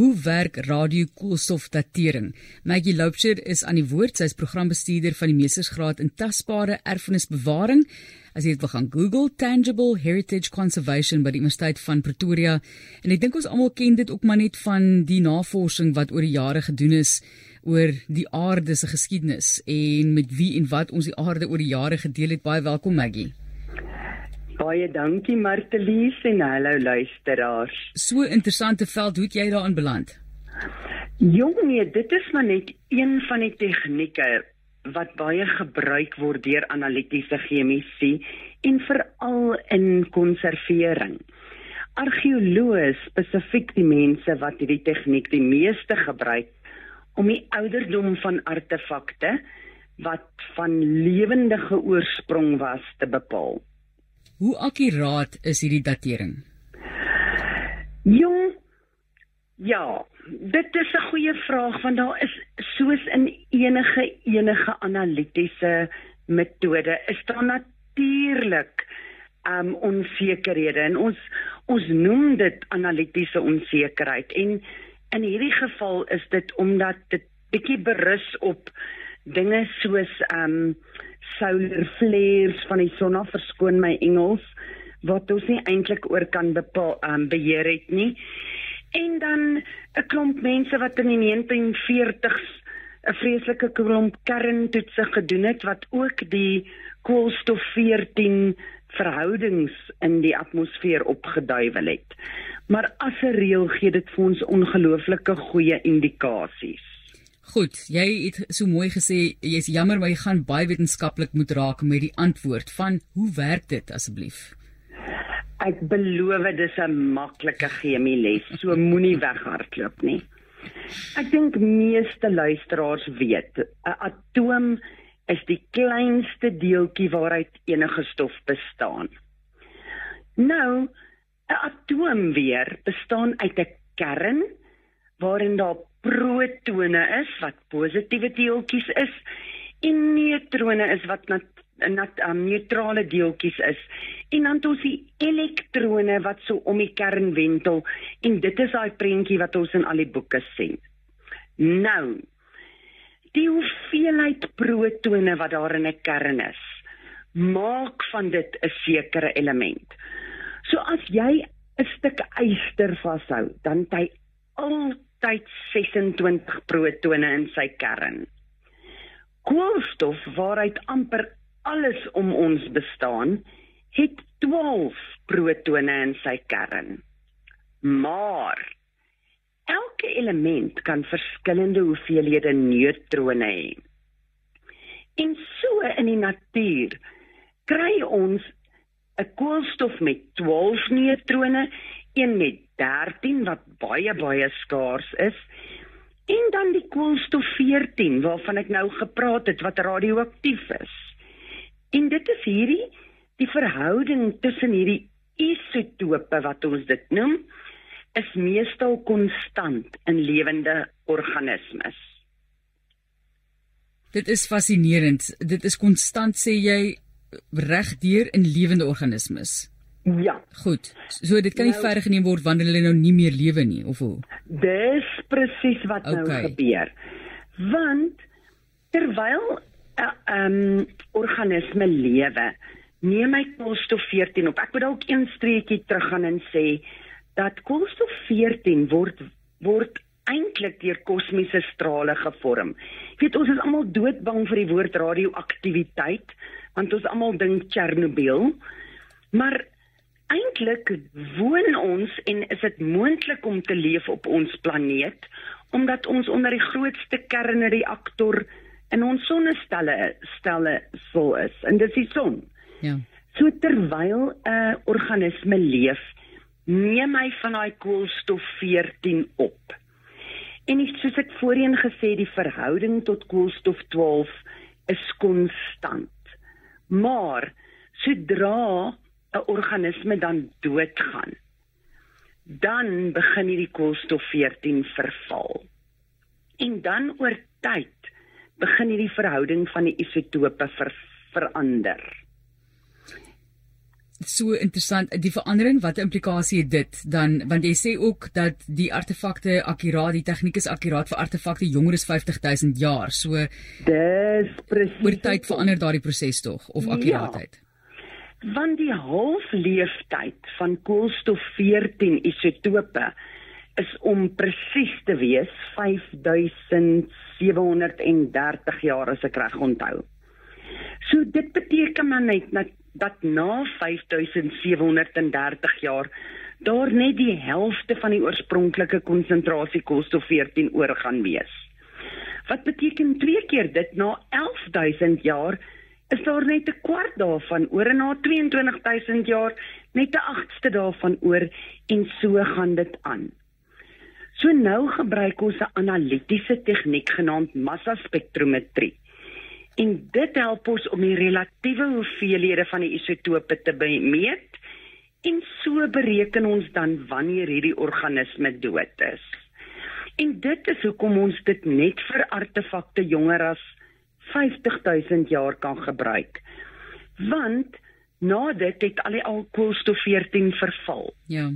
Hoe werk radiokoolstofdatering? Maggie Loubser is aan die woord. Sy is programbestuurder van die meestersgraad in tasbare erfenisbewaring. As jy dit wil gaan Google Tangible Heritage Conservation by die Universiteit van Pretoria. En ek dink ons almal ken dit ook maar net van die navorsing wat oor die jare gedoen is oor die aarde se geskiedenis en met wie en wat ons die aarde oor die jare gedeel het. Baie welkom Maggie. Baie dankie Martelies en hallo luisteraars. So interessante veld, hoe het jy daarin beland? Jong nee, dit is maar net een van die tegnieke wat baie gebruik word deur analitiese chemiese en veral in konservering. Argeoloë, spesifiek die mense wat hierdie tegniek die meeste gebruik om die ouderdom van artefakte wat van lewendige oorsprong was te bepaal. Hoe akkuraat is hierdie datering? Jong, ja, dit is 'n goeie vraag want daar is soos in enige enige analitiese metode is daar natuurlik um onsekerhede en ons ons noem dit analitiese onsekerheid en in hierdie geval is dit omdat dit bietjie berus op dinge soos um solar flares van die son af verskoon my Engels wat ons nie eintlik oor kan bepaal um, beheer het nie. En dan 'n klomp mense wat in die 1940s 'n vreeslike klomp kerntoetse gedoen het wat ook die koolstof 14 verhoudings in die atmosfeer opgeduiwel het. Maar as 'n reël gee dit vir ons ongelooflike goeie indikasies. Goed, jy het so mooi gesê jy's jammer maar jy gaan baie wetenskaplik moet raak met die antwoord van hoe werk dit asseblief? Ek beloof dit is 'n maklike chemie les, so moenie weghardloop nie. Ek dink meeste luisteraars weet, 'n atoom is die kleinste deeltjie waaruit enige stof bestaan. Nou, 'n atoom weer bestaan uit 'n kern waarin daar protone is wat positiewe deeltjies is en neutrone is wat nat, nat um, neutrale deeltjies is. En dan het ons die elektrone wat so om die kern wentel en dit is daai prentjie wat ons in al die boeke sien. Nou, die hoeveelheid protone wat daar in 'n kern is, maak van dit 'n sekere element. So as jy 'n stuk yster vashou, dan het hy al tyd 26 protone in sy kern. Koolstof waaruit amper alles om ons bestaan, het 12 protone in sy kern. Maar elke element kan verskillende hoeveelhede neutrone hê. En so in die natuur kry ons 'n koolstof met 12 neutrone, een met 13 wat baie baie skaars is en dan die koolstof 14 waarvan ek nou gepraat het wat radioaktief is. En dit is hierdie die verhouding tussen hierdie isotope wat ons dit noem is meestal konstant in lewende organismes. Dit is fascinerend. Dit is konstant sê jy regdeur in lewende organismes. Ja. Goed. So dit kan nie nou, verder geneem word wanneer hulle nou nie meer lewe nie of hoe? Dis presies wat nou okay. nou gebeur. Want terwyl 'n uh, eh, um, organisme lewe, neem hy koolstof 14 op. Ek moet dalk een streetjie terug gaan en sê dat koolstof 14 word word eintlik deur kosmiese strale gevorm. Jy weet ons is almal doodbang vir die woord radioaktiwiteit want ons almal dink Chernobyl. Maar eintlik woon ons en is dit moontlik om te leef op ons planeet omdat ons onder die grootste kernreaktor in ons sonnestelle stelle sou is en dit is die son. Ja. So terwyl 'n uh, organisme leef, neem hy van daai koolstof 14 op. En soos ek voorheen gesê, die verhouding tot koolstof 12 is konstant. Maar sodra 'n organisme dan doodgaan, dan begin hierdie koolstof 14 verval. En dan oor tyd begin hierdie verhouding van die isotope ver, verander. so interessant die verandering wat implikasie het dit dan want jy sê ook dat die artefakte akkuraat die tegniek is akkuraat vir artefakte jonger as 50000 jaar so dis presies oor tyd verander daardie proses tog of ja. akkuraatheid ja, want die halfleeftyd van koolstof 14 isotope is om presies te wees 5730 jaar as ek reg onthou. So dit beteken maar net dat, dat na 5730 jaar daar net die helfte van die oorspronklike konsentrasie koolstof 14 oor gaan wees. Wat beteken twee keer dit na 11000 jaar is daar net 'n kwart daarvan oor en na 22000 jaar net 'n agste daarvan oor en so gaan dit aan. So nou gebruik ons 'n analitiese tegniek genaamd massaspektrometrie. En dit help ons om die relatiewe hoeveelhede van die isotope te meet en so bereken ons dan wanneer hierdie organisme dood is. En dit is hoekom ons dit net vir artefakte jonger as 50000 jaar kan gebruik. Want na dit het al die alkoholstof 14 verval. Ja.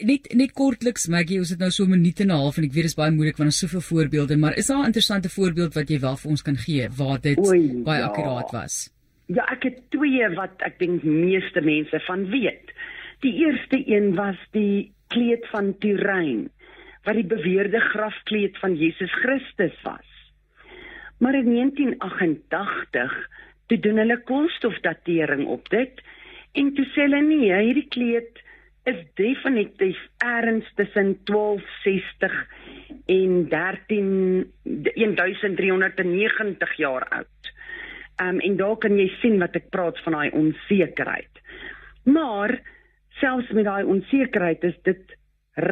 Net net kortliks Maggie, ons het nou so 'n minuut en 'n half en ek weet dit is baie moeilik want ons soveel voorbeelde, maar is daar 'n interessante voorbeeld wat jy wel vir ons kan gee waar dit Oei, baie ja. akkuraat was? Ja, ek het twee wat ek dink meeste mense van weet. Die eerste een was die kleed van Turyn wat die beweerde grafkleed van Jesus Christus was. Maar in 1988 toe doen hulle koolstofdatering op dit en toe sê hulle nee, hierdie kleed is definitief erns tussen 1260 en 13 1390 jaar oud. Um en daar kan jy sien wat ek praat van daai onsekerheid. Maar selfs met daai onsekerheid is dit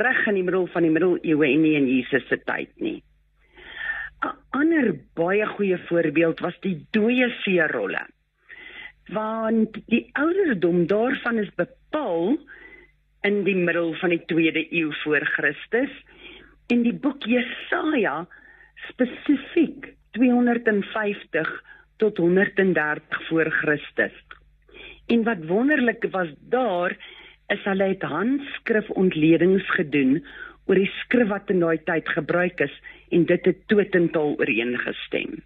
reg in die middel van die middeleeue en nie in Jesus se tyd nie. 'n Ander baie goeie voorbeeld was die dooie seerolle. Want die ouderdom daarvan is bepaal in die middel van die 2de eeu voor Christus en die boek Jesaja spesifiek 250 tot 130 voor Christus. En wat wonderlik was daar is hulle het handskrifontledings gedoen oor die skrif wat in daai tyd gebruik is en dit het totaal ooreengestem.